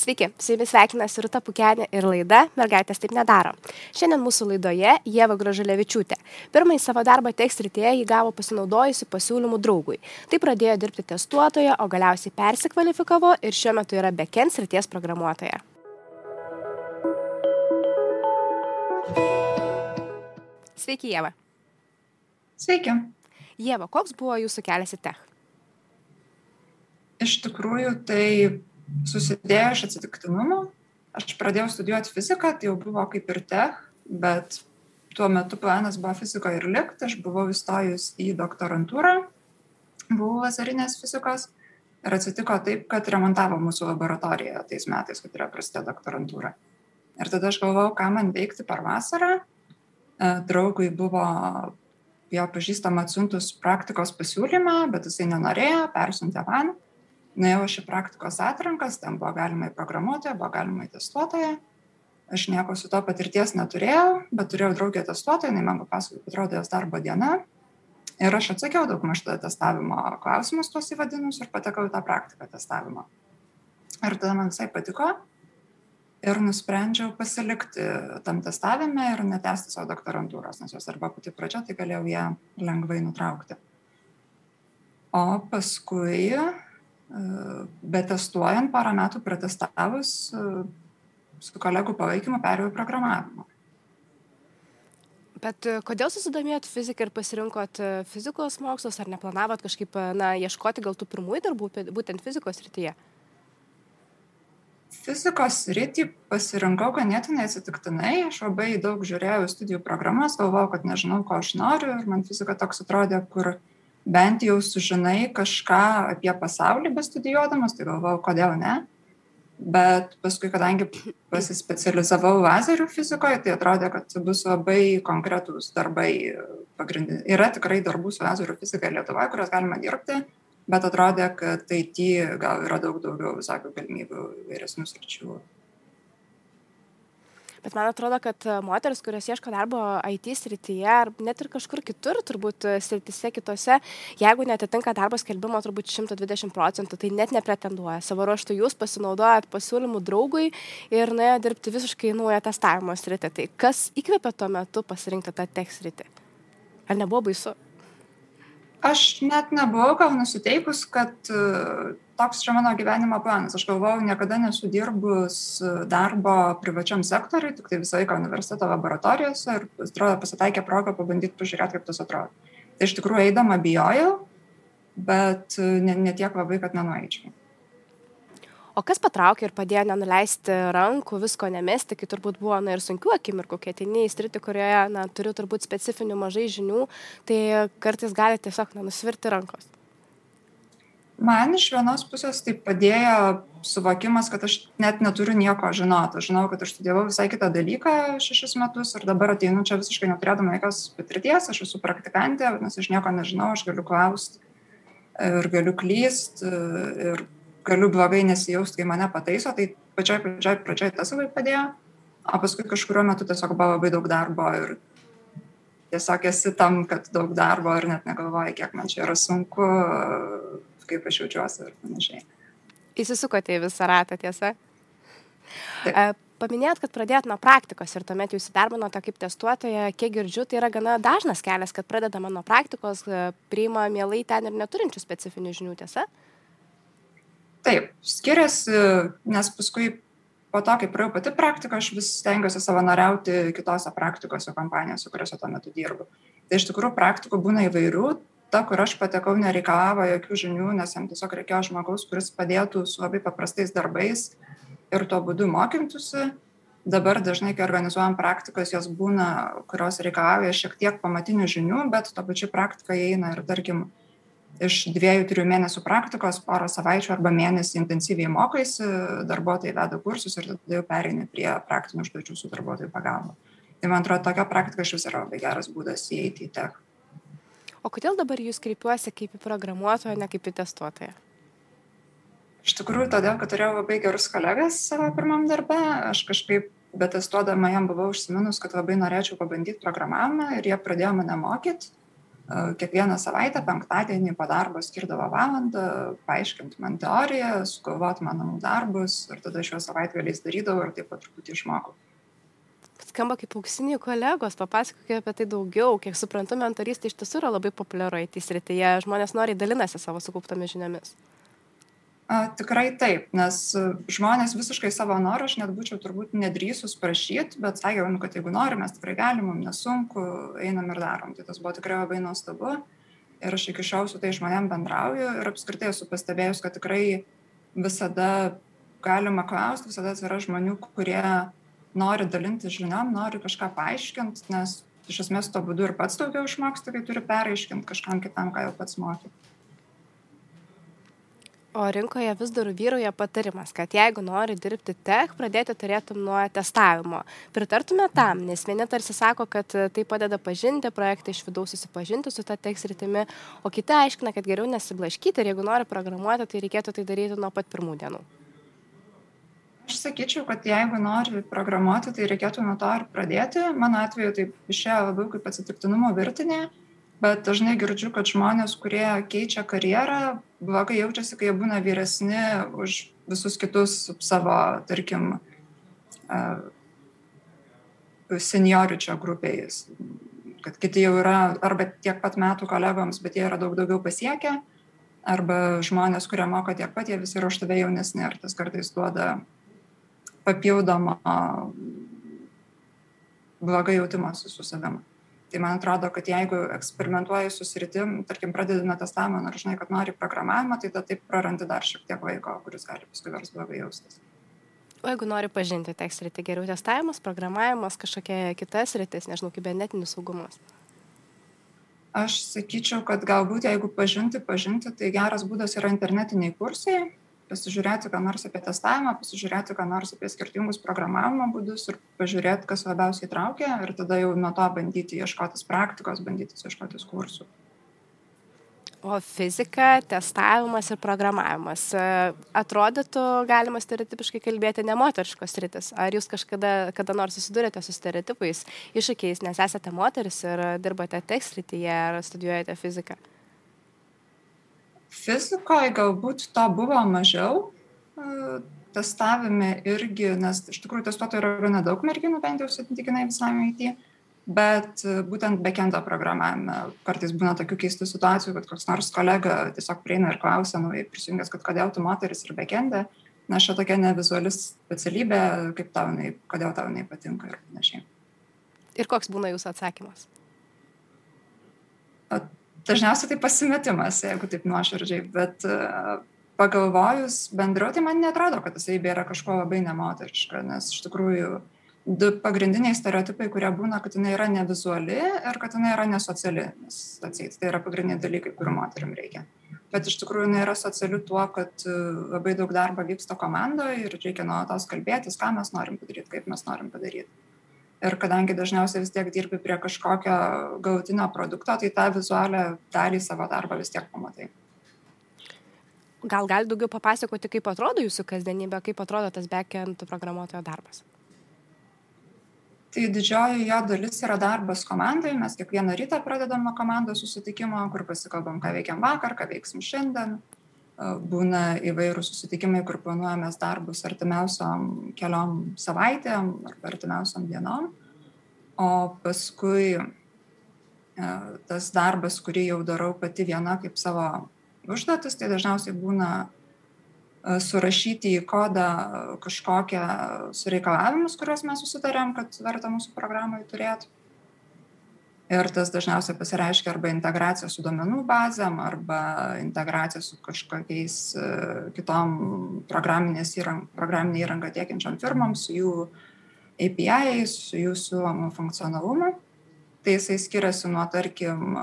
Sveiki, su jumis sveikinasi Rūta Pukenė ir laida Mergaitės taip nedaro. Šiandien mūsų laidoje Jėva Gražulevičiūtė. Pirmąjį savo darbą tekstritėje jį gavo pasinaudojusi pasiūlymų draugui. Tai pradėjo dirbti testuotoje, o galiausiai persikvalifikavo ir šiuo metu yra backend srities programuotoja. Sveiki, Jėva. Sveiki. Jėva, koks buvo jūsų kelias į tech? Iš tikrųjų, tai susidėjo iš atsitiktinumų. Aš pradėjau studijuoti fiziką, tai jau buvo kaip ir tech, bet tuo metu planas buvo fiziko ir likti. Aš buvau įstojus į doktorantūrą, buvau vasarinės fizikos ir atsitiko taip, kad remontavo mūsų laboratoriją tais metais, kai turėjo prasidėti doktorantūra. Ir tada aš galvojau, ką man veikti per vasarą. E, draugui buvo jo pažįstama atsiuntus praktikos pasiūlymą, bet jisai nenorėjo, persiuntė man nuėjau aš į praktikos atrankas, ten buvo galima į programuotoją, buvo galima į testuotoją. Aš nieko su to patirties neturėjau, bet turėjau draugę testuotoją, jinai man papasakojo, kad atrodo jos darbo diena. Ir aš atsakiau daug maž tada testavimo klausimus tuos įvadinus ir patekau į tą praktiką testavimo. Ir tada man visai patiko ir nusprendžiau pasilikti tam testavime ir netesti savo doktorantūros, nes jos arba pati pradžia, tai galėjau ją lengvai nutraukti. O paskui bet testuojant porą metų pratestavus, su kolegų palaikymu perėjau programavimą. Bet e, kodėl susidomėjot fiziką ir pasirinkot e, fizikos mokslus, ar neplanavot kažkaip, e, na, ieškoti gal tų pirmųjų darbų, būtent fizikos rytyje? Fizikos rytį pasirinkau ganėtinai atsitiktinai, aš labai daug žiūrėjau studijų programas, galvojau, kad nežinau, ko aš noriu ir man fizika toks atrodė, kur uh, bent jau sužinai kažką apie pasaulį bestudijuodamas, tai galvojau, kodėl ne. Bet paskui, kadangi pasispecializavau lazerių fizikoje, tai atrodė, kad bus labai konkretūs darbai. Pagrindin... Yra tikrai darbų su lazerių fizika Lietuvoje, kurias galima dirbti, bet atrodė, kad tai gal yra daug daugiau visokių galimybių vyresnių sričių bet man atrodo kad e, moterys kurios ieško darbo it srityje ar net ir kažkur kitur turbūt e, srityse kitose jeigu neatitinka darbo skelbimo turbūt šimto dvidešimt procentų tai net nepretenduoja. Savo ruožtu jūs pasinaudojat pasiūlymu draugui ir nuėjot dirbti visiškai naują testavimo sritį. Tai kas įkvėpė tuo metu pasirinkti tą tech sritį? Ar nebuvo baisu aš net nebuvau gal nusiteikus, kad e, toks čia mano gyvenimo planas. Aš galvojau, niekada nesu dirbus darbo privačiam sektoriui, tik tai visą laiką universiteto laboratorijose ir, atrodo, pasitaikė progą pabandyti pažiūrėti, kaip tas atrodo. Tai iš tikrųjų eidama bijojau, bet ne, ne tiek labai, kad nenueičiau o kas patraukė ir padėjo nenuleisti rankų visko nemesti kai turbūt buvo na ir sunkių akimirkų kai ateini į sritį kurioje na turi turbūt specifinių mažai žinių tai kartais gali tiesiog na nusvirti rankos man iš vienos pusės tai padėjo suvokimas, kad aš net neturiu nieko žinoti. Aš žinau, kad aš studijavau visai kitą dalyką šešis metus ir dabar ateinu čia visiškai neturėdama jokios patirties, aš esu praktikantė, nes aš nieko nežinau, aš galiu klausti ir galiu klysti ir galiu blogai nesijaust, kai mane pataiso, tai pačioj pradžioj, pradžioj tas labai padėjo, o paskui kažkurio metu tiesiog buvo labai daug darbo ir tiesiog esi tam, kad daug darbo ir net negalvoji, kiek man čia yra sunku, kaip aš jaučiuosi ir panašiai. Įsisukote į visą ratą, tiesa? Taip. Paminėjot, kad pradėjot nuo praktikos ir tuomet jūs įdarbinote kaip testuotoja, kiek girdžiu, tai yra gana dažnas kelias, kad pradedama nuo praktikos, priima mielai ten ir neturinčių specifinių žinių, tiesa? Taip taip skiriasi nes paskui po to kai praėjau pati praktiką aš vis stengiuosi savanoriauti kitose praktikose kompanijose kuriose tuo metu dirbu. Tai iš tikrųjų praktikų būna įvairių. Ta kur aš patekau nereikalavo jokių žinių nes jam tiesiog reikėjo žmogaus kuris padėtų su labai paprastais darbais ir tuo būdu mokytųsi. Dabar dažnai kai organizuojam praktikas jos būna kurios reikalauja šiek tiek pamatinių žinių bet tuo pačiu praktika įeina ir tarkim iš dviejų trijų mėnesių praktikos porą savaičių arba mėnesį intensyviai mokaisi darbuotojai veda kursus ir tada jau pereini prie praktinių užduočių su darbuotojų pagalba. Tai man atrodo tokia praktika išvis yra labai geras būdas įeiti į tech. O kodėl dabar jūs kreipiuosi kaip į programuotoją ne kaip į testuotoją? Iš tikrųjų todėl kad turėjau labai gerus kolegas savo pirmam darbe aš kažkaip betestuodama jam buvau užsiminus kad labai norėčiau pabandyt programavimą ir jie pradėjo mane mokyt kiekvieną savaitę penktadienį po darbo skirdavo valandą paaiškinti man teoriją, sugalvoti mano namų darbus ir tada šios savaitgaliais darydavau ir taip pat truputį išmokau. Skamba kaip auksiniai kolegos, papasakokite apie tai daugiau. Kiek suprantu, mentorystė iš tiesų yra labai populiaru IT srityje, žmonės noriai dalinasi savo sukauptomis žiniomis. A, tikrai taip, nes žmonės visiškai savo norą, aš net būčiau turbūt nedrįsus prašyti, bet sakiau, nu, kad jeigu norim, mes tikrai galim, mums nesunku, einam ir darom. Tai tas buvo tikrai labai nuostabu. Ir aš iki šiol su tai žmonėm bendrauju ir apskritai esu pastebėjus, kad tikrai visada galima klausti, visada yra žmonių, kurie nori dalinti žiniom, nori kažką paaiškinti, nes iš esmės to būdu ir pats daugiau išmoksti, kai turi pereiškinti kažkam kitam, ką jau pats moki o rinkoje vis dar vyrauja patarimas kad jeigu nori dirbti tech pradėti turėtum nuo testavimo pritartumėt tam nes vieni tarsi sako kad tai padeda pažinti projektą iš vidaus susipažinti su ta tech sritimi o kiti aiškina kad geriau nesiblaškyti ir jeigu nori programuoti tai reikėtų tai daryti nuo pat pirmų dienų Aš sakyčiau, kad jeigu nori programuoti, tai reikėtų nuo to ir pradėti. Mano atveju tai išėjo labiau kaip atsitiktinumo virtinė bet dažnai girdžiu kad žmonės kurie keičia karjerą blogai jaučiasi kai jie būna vyresni už visus kitus savo tarkim seniorių čia grupės kad kiti jau yra arba tiek pat metų kolegoms bet jie yra daug daugiau pasiekę arba žmonės kurie moka tiek pat jie visi yra už tave jaunesni ir tas kartais duoda papildomą blogą jautimąsi su savim tai man atrodo kad jeigu eksperimentuoji su sritim tarkim pradedi nuo testavimo nors žinai kad nori programavimo tai tada taip prarandi dar šiek tiek laiko kuris gali paskui vers blogai jaustis O jeigu nori pažinti tech sritį, geriau testavimas, programavimas, kažkokia kita sritis, nežinau, kibernetinis saugumas? Aš sakyčiau, kad galbūt jeigu pažinti, pažinti, tai geras būdas yra internetiniai kursai, pasižiūrėti ką nors apie testavimą pasižiūrėti ką nors apie skirtingus programavimo būdus ir pažiūrėt kas labiausiai traukia ir tada jau nuo to bandyti ieškotis praktikos bandyti ieškotis kursų O fizika, testavimas ir programavimas. Atrodytų, galima stereotipiškai kalbėti, nemoteriškos rytis. Ar jūs kažkada kada nors susidurėte su stereotipais, iššūkiais, nes esate moteris ir dirbate tech srityje ar studijuojate fiziką? Fizikoje galbūt to buvo mažiau, e, testavime irgi, nes iš tikrųjų testuotojų yra gana daug merginų, bent jau sutintikinai visam IT, bet e, būtent backendo programavime kartais būna tokių keistų situacijų, kad koks nors kolega tiesiog prieina ir klausia, nu, prisijungęs, kad kodėl tu moteris ir backende, na, šia tokia nevizuali specialybė, kaip tau jinai, kodėl tau jinai patinka ir panašiai. Ir koks būna jūsų atsakymas? Dažniausiai tai pasimetimas, jeigu taip nuoširdžiai, bet e, pagalvojus bendriau, tai man netrodo, kad savybė yra kažko labai nemoteriška, nes iš tikrųjų du pagrindiniai stereotipai, kurie būna, kad jinai yra nevizuali ir kad jinai yra nesociali, nes atseit, tai yra pagrindiniai dalykai, kurių moterim reikia. Bet iš tikrųjų jinai yra sociali tuo, kad e, labai daug darbo vyksta komandoje ir reikia nuolatos kalbėtis, ką mes norim padaryti, kaip mes norim padaryti ir kadangi dažniausiai vis tiek dirbi prie kažkokio galutinio produkto, tai tą vizualią dalį savo darbo vis tiek pamatai. Gal gali daugiau papasakoti, kaip atrodo jūsų kasdienybė, kaip atrodo tas backend programuotojo darbas? Tai didžioji jo dalis yra darbas komandai. Mes kiekvieną rytą pradedam nuo komandos susitikimo, kur pasikalbam, ką veikiam vakar, ką veiksim šiandien. Būna įvairūs susitikimai, kur planuojamės darbus artimiausiom keliom savaitėm arba artimiausiom dienom. O paskui tas darbas, kurį jau darau pati viena kaip savo užduotis, tai dažniausiai būna surašyti į kodą kažkokią sureikalavimus, kuriuos mes susitarėm, kad verta mūsų programai turėti ir tas dažniausiai pasireiškia arba integracija su duomenų bazėm arba integracija su kažkokiais e, kitom programinės įrang, programinė įranga tiekiančiom firmom, su jų API, su jų siūlomu funkcionalumu. Tai jisai skiriasi nuo, tarkim,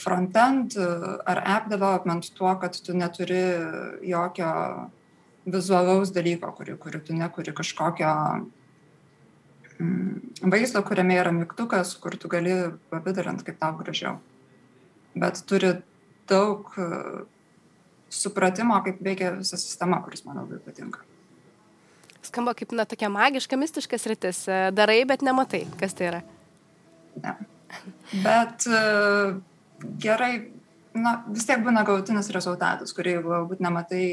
frontend ar app development tuo, kad tu neturi jokio vizualaus dalyko, kurį, kurį tu nekuri kažkokio vaizdo, kuriame yra mygtukas, kur tu gali pavidalint kaip tau gražiau. Bet turi daug e, supratimo, kaip veikia visa sistema, kuris man labai patinka. Skamba kaip, na, tokia magiška, mistiška sritis. E, darai, bet nematai, kas tai yra. Ne. Bet uh, gerai, na, vis tiek būna galutinis rezultatas, kurį galbūt nematai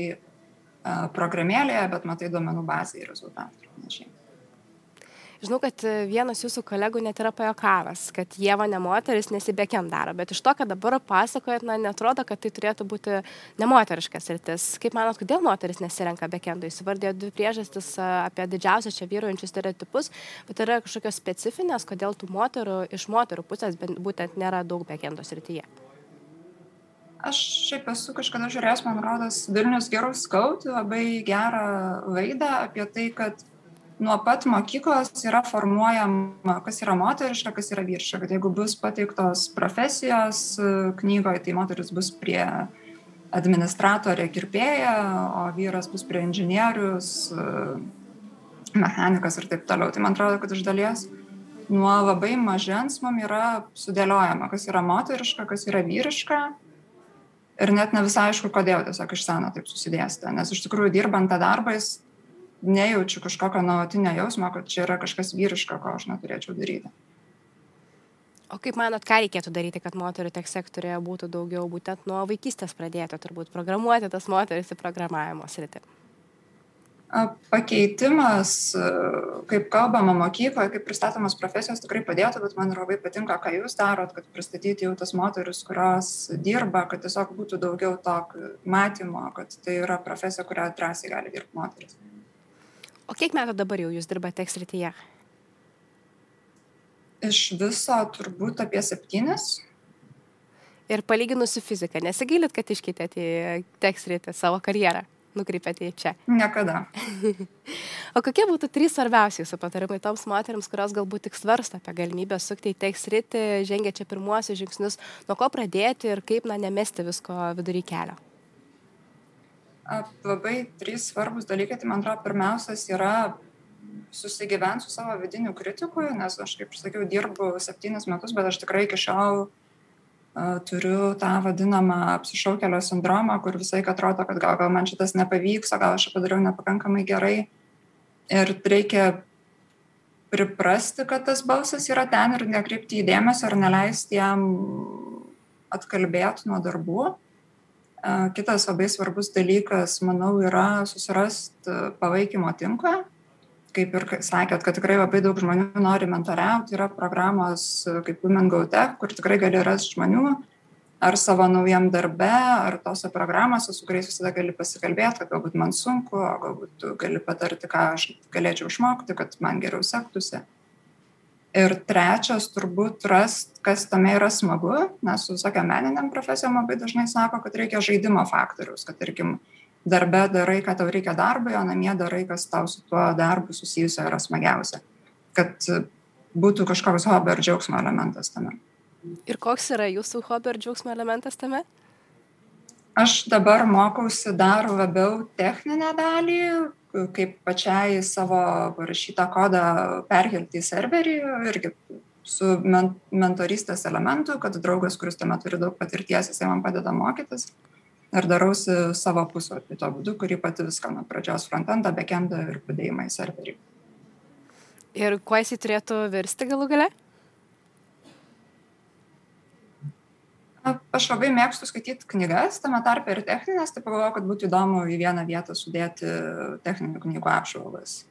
programėlėje, bet matai duomenų bazėje rezultatų ir panašiai. Žinau, kad vienas jūsų kolegų net yra pajokavęs, kad Jėva ne moteris nesibėkiam daro, bet iš to, kad dabar pasakojat, na, netrodo, kad tai turėtų būti nemoteriškas rytis. Kaip manot, kodėl moteris nesirenka bekendų? Įsivardėjo dvi priežastis apie didžiausias čia vyruojančius stereotipus, bet yra kažkokios specifinės, kodėl tų moterų iš moterų pusės būtent nėra daug bekendos rytyje. Aš šiaip esu kažkada žiūrėjęs, man rodos, Vilnius Girls Scout labai gerą laidą apie tai, kad nuo pat mokyklos yra formuojama, kas yra moteriška, kas yra vyriška. Kad jeigu bus pateiktos profesijos knygoje, tai moteris bus prie administratorė kirpėja, o vyras bus prie inžinierius, mechanikas ir taip toliau. Tai man atrodo, kad iš dalies nuo labai mažens mums yra sudėliojama, kas yra moteriška, kas yra vyriška. Ir net ne visai aišku, kodėl tiesiog iš seno taip susidėstė. Nes iš tikrųjų dirbant tą darbą jis nejaučiu kažkokio nuolatinio jausmo, kad čia yra kažkas vyriško, ko aš neturėčiau daryti. O kaip manot, ką reikėtų daryti, kad moterių tech sektorėje būtų daugiau, būtent nuo vaikystės pradėti turbūt programuoti tas moteris į programavimo sritį? Pakeitimas, kaip kalbama mokykloje, kaip pristatomas profesijos tikrai padėtų, bet man labai patinka, ką jūs darot, kad pristatyti jau tas moteris, kurios dirba, kad tiesiog būtų daugiau to matymo, kad tai yra profesija, kurią drąsiai gali dirbti moteris. O kiek metų dabar jau jūs dirbate srityje? Iš viso turbūt apie septynis. Ir palyginus su fizika, nesigailit, kad iškeitėte į sritį savo karjerą, nukreipėte į čia? Niekada. o kokie būtų trys svarbiausi jūsų patarimai toms moteriams, kurios galbūt tik svarsta apie galimybę sukti į tech sritį, žengia čia pirmuosius žingsnius, nuo ko pradėti ir kaip, na, nemesti visko vidury kelio? Labai trys svarbus dalykai. Tai man atrodo, pirmiausias yra susigyventi su savo vidiniu kritiku, nes aš, kaip sakiau, dirbu septynis metus, bet aš tikrai iki šiol uh, turiu tą vadinamą apsišaukelio sindromą, kur visai atrodo, kad gal, gal man šitas nepavyks, o gal aš padariau nepakankamai gerai. Ir reikia priprasti, kad tas balsas yra ten ir nekreipti į dėmesį ar neleisti jam atkalbėti nuo darbų. Kitas labai svarbus dalykas, manau, yra susirasti palaikymo tinklą. Kaip ir sakėt, kad tikrai labai daug žmonių nori mentoriauti, yra programos kaip Women Go Tech, kur tikrai gali rasti žmonių, ar savo naujam darbe, ar tose programose, su kuriais visada gali pasikalbėti, kad galbūt man sunku, o galbūt gali patarti, ką aš galėčiau išmokti, kad man geriau sektųsi. Ir trečias, turbūt rast, kas tame yra smagu, nes su tokia meniniam profesijom labai dažnai sako, kad reikia žaidimo faktoriaus, kad, tarkim, darbe darai, ką tau reikia darbui, o namie darai, kas tau su tuo darbu susijusio yra smagiausia. Kad būtų kažkoks hobio ar džiaugsmo elementas tame. Ir koks yra jūsų hobio ar džiaugsmo elementas tame? Aš dabar mokausi dar labiau techninę dalį, kaip pačiai savo parašytą kodą perkelti į serverį irgi su men mentorystės elementu, kad draugas, kuris tame turi daug patirties, jisai man padeda mokytis ir darausi savo puslapį tuo būdu, kurį pati viską nuo pradžios frontendą, backendą ir padėjimą į serverį. Ir kuo jisai turėtų virsti galų gale? Aš labai mėgstu skaityti knygas, tame tarpe ir techninės, tai pagalvoju, kad būtų įdomu į vieną vietą sudėti techninių knygų apžvalgas.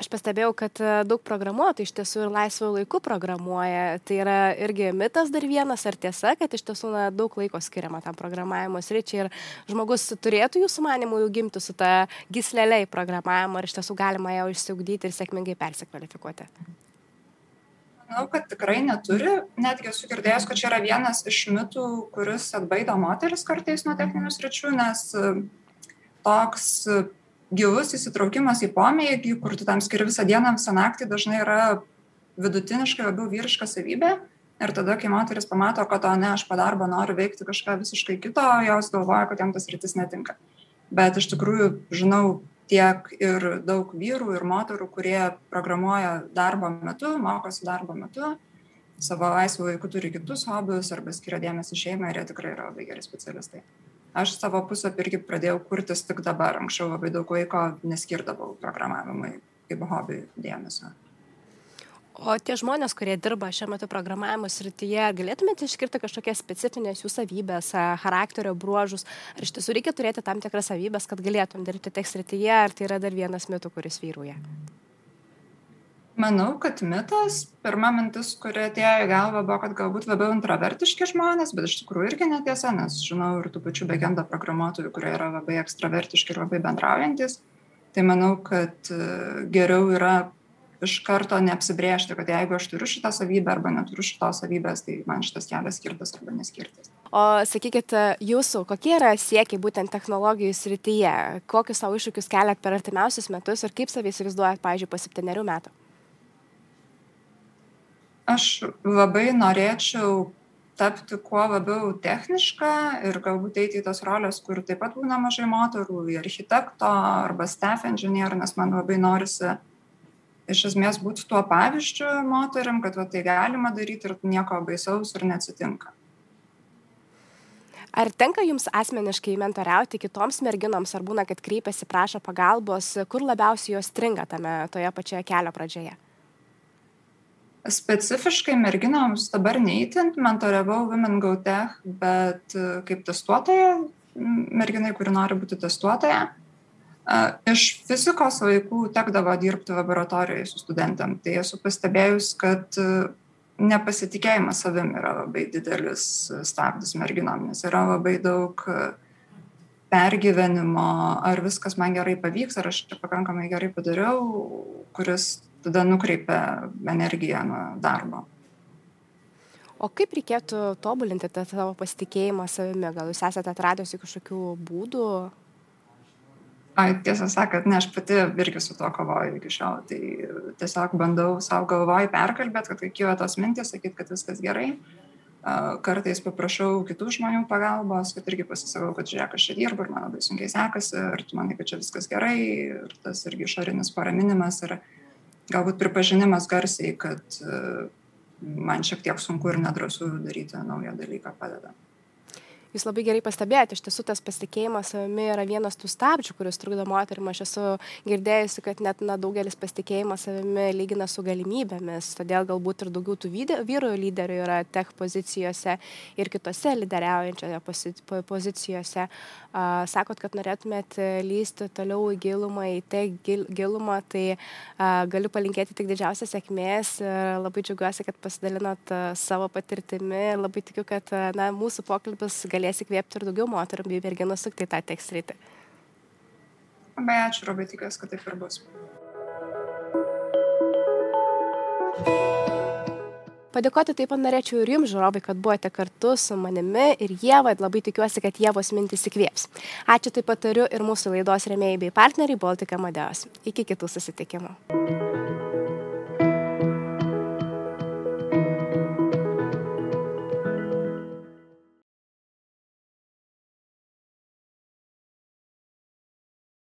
Aš pastebėjau, kad e, daug programuotojų iš tiesų ir laisvų laikų programuoja. Tai yra irgi mitas dar vienas, ar tiesa, kad iš tiesų na, daug laiko skiriama tam programavimo sričiai ir žmogus turėtų jūsų manimų jau gimti su ta gisleliai programavimo, ar iš tiesų galima ją išsiugdyti ir sėkmingai persikvalifikuoti manau kad tikrai neturi. Netgi esu girdėjus kad čia yra vienas iš mitų kuris atbaido moteris kartais nuo techninių sričių nes e, toks e, gilus įsitraukimas į pomėgį kur tu tam skiri visą dieną visą naktį dažnai yra vidutiniškai labiau vyriška savybė. Ir tada kai moteris pamato kad o ne aš po darbo noriu veikti kažką visiškai kito jos galvoja kad jam ta sritis netinka. Bet iš tikrųjų žinau tiek ir daug vyrų ir moterų, kurie programuoja darbo metu, mokosi darbo metu, savo laisvų laikų turi kitus hobius arba skiria dėmesį šeimai ir jie tikrai yra labai geri specialistai. Aš savo puslapį irgi pradėjau kurtis tik dabar, anksčiau labai daug laiko neskirdavau programavimui kaip hobiui dėmesio. O tie žmonės, kurie dirba šiuo metu programavimo srityje, galėtumėte išskirti kažkokias specifinės jų savybės, charakterio bruožus, ar iš tiesų reikia turėti tam tikras savybės, kad galėtum dirbti tiek srityje, ar tai yra dar vienas mitų, kuris vyrauja? Manau, kad mitas, pirma mintis, kuri atėjo į galvą, buvo, kad galbūt labiau introvertiški žmonės, bet iš tikrųjų irgi netiesa, nes žinau ir tų pačių begendo programuotojų, kurie yra labai ekstravertiški ir labai bendraujantis. Tai manau, kad e, geriau yra iš karto neapsibrėžti, kad jeigu aš turiu šitą savybę arba neturiu šitos savybės, tai man šitas kelias skirtas arba neskirtas. O sakykit, jūsų, kokie yra siekiai būtent technologijų srityje? Kokius savo iššūkius keliat per artimiausius metus ir kaip savai įsivaizduojat, pavyzdžiui, po septyniarių metų? Aš labai norėčiau tapti kuo labiau techniška ir galbūt eiti į tas roles, kur taip pat būna mažai moterų, į architekto arba staff engineer, nes man labai norisi iš esmės būti tuo pavyzdžiu moteriam, kad va, tai galima daryti ir nieko baisaus ir neatsitinka. Ar tenka jums asmeniškai mentoriauti kitoms merginoms, ar būna, kad kreipiasi, prašo pagalbos, kur labiausiai jos stringa tame toje pačioje kelio pradžioje? Specifiškai merginoms dabar neįtint, mentoriavau Women Go Tech, bet kaip testuotoja, merginai, kuri nori būti testuotoja, Iš fizikos vaikų tekdavo dirbti laboratorijoje su studentam. Tai esu pastebėjus, kad e, nepasitikėjimas savim yra labai didelis stabdis merginom, nes yra labai daug e, pergyvenimo, ar viskas man gerai pavyks, ar aš čia pakankamai gerai padariau, kuris tada nukreipia energiją nuo darbo. O kaip reikėtų tobulinti tą savo pasitikėjimą savimi? Gal jūs esate atradęs kažkokių būdų, Ai, tiesą sakant, ne, aš pati irgi su tuo kovoju iki šiol. Tai tiesiog bandau savo galvoj perkalbėti, kad kai kyla tos mintys, sakyti, kad viskas gerai. Kartais paprašau kitų žmonių pagalbos, kad irgi pasisakau, kad žiūrėk, aš čia dirbu ir man labai sunkiai sekasi ir tu manai, kad čia viskas gerai ir tas irgi išorinis paraminimas ir galbūt pripažinimas garsiai, kad man šiek tiek sunku ir nedrasu daryti naują dalyką padeda jūs labai gerai pastebėjote, iš tiesų tas pasitikėjimas savimi yra vienas tų stabdžių, kuris trukdo moterim. Aš esu girdėjusi, kad net na, daugelis pasitikėjimą savimi lygina su galimybėmis, todėl galbūt ir daugiau tų vyrų lyderių yra tech pozicijose ir kitose lyderiaujančiose pozicijose. Sakot, kad norėtumėt lysti toliau į gilumą, į tech gilumą, tai galiu palinkėti tik didžiausios sėkmės ir labai džiaugiuosi, kad pasidalinot savo patirtimi ir labai tikiu, kad na, mūsų pokalbis galės galės įkvėpti ir daugiau moterų bei merginų sukti tą tekstrytį. Labai ačiū, labai tikiuosi, kad taip ir bus. Padėkoti taip pat norėčiau ir jums, žiūrovai, kad buvote kartu su manimi ir Jėva. Labai tikiuosi, kad Jėvos mintis įkvėps. Ačiū taip pat turiu ir mūsų laidos remėjai bei partneriai Baltika Madeos. Iki kitų susitikimų.